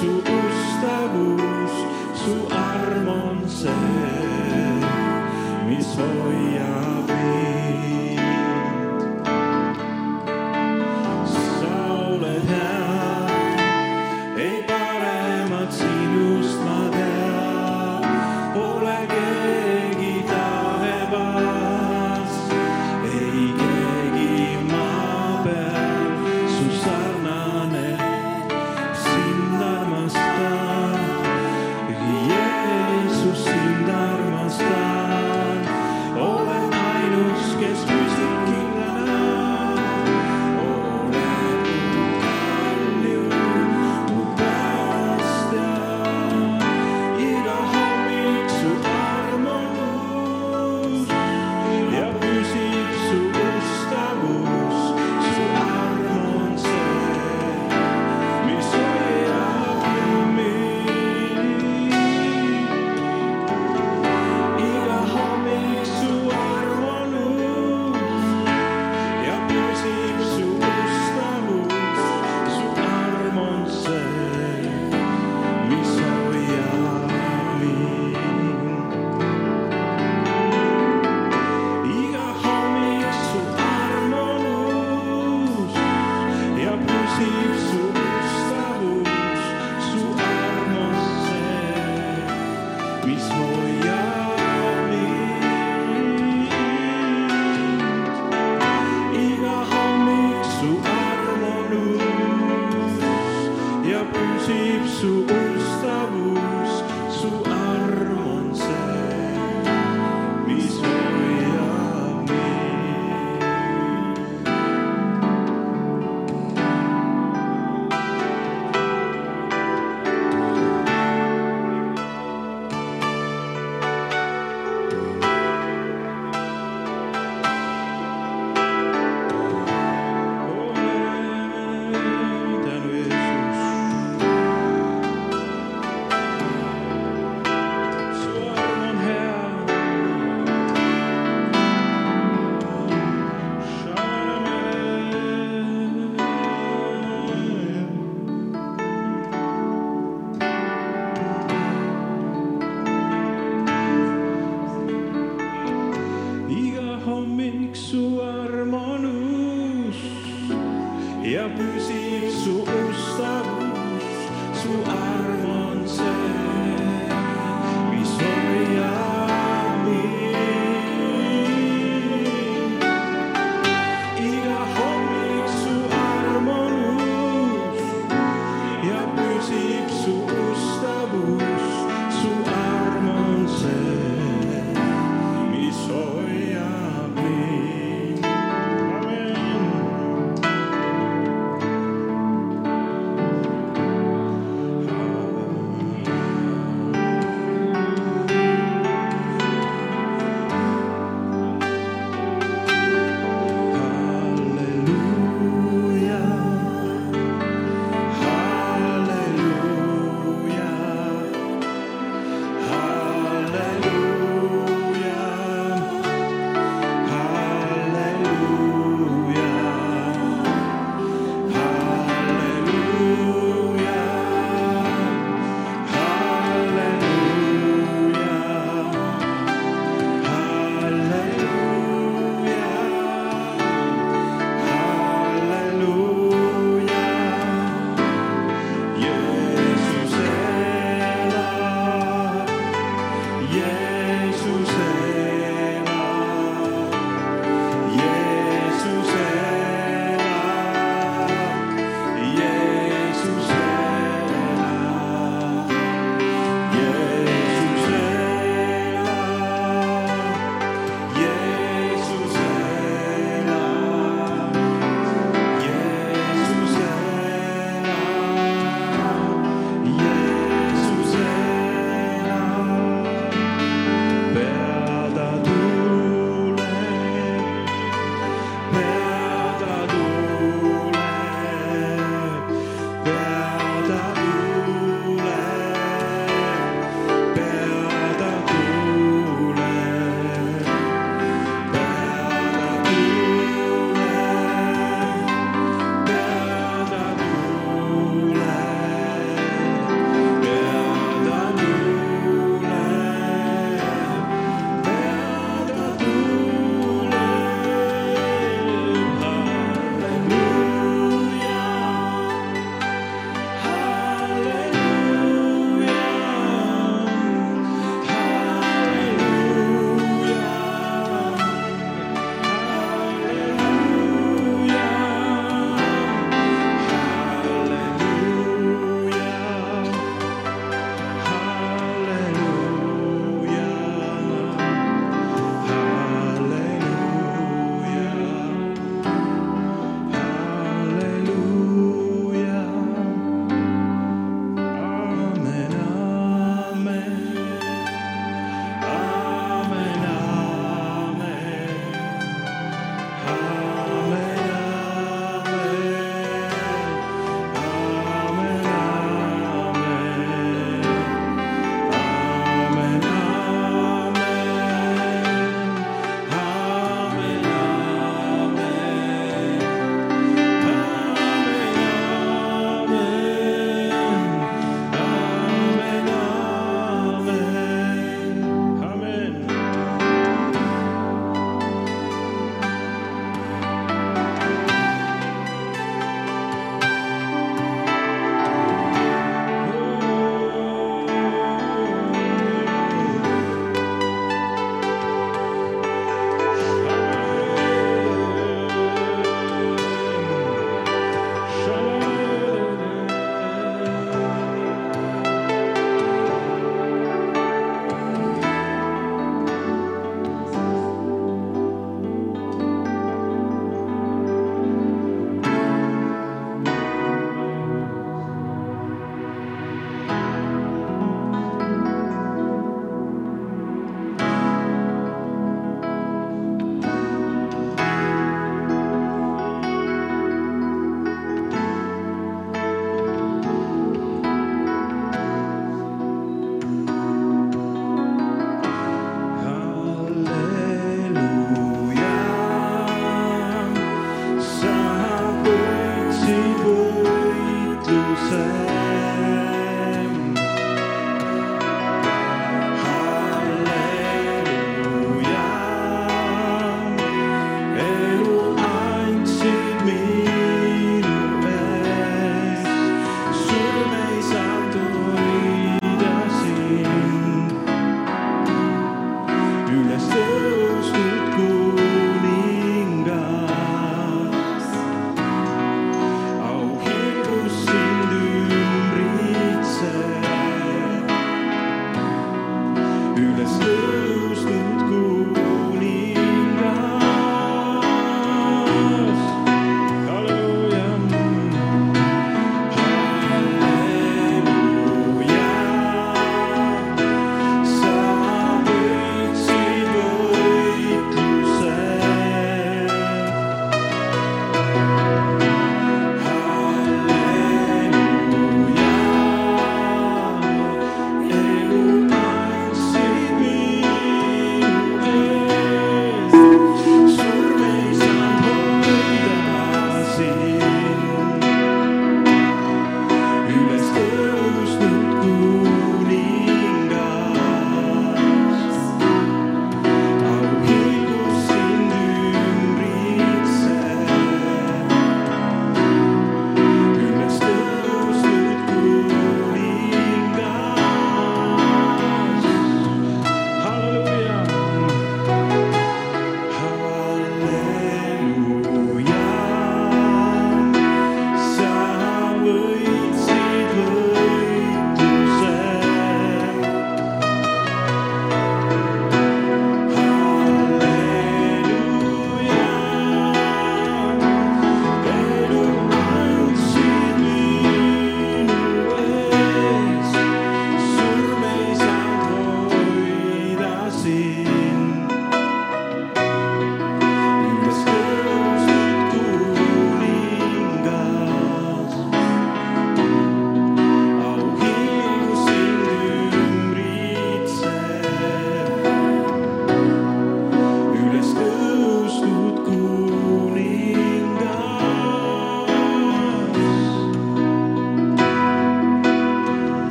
su ustavus, su arm on see, mis hoiab mind. sa oled hea, ei paremat sinust ma tean, pole keegi taevas, ei keegi maa peal, su sa.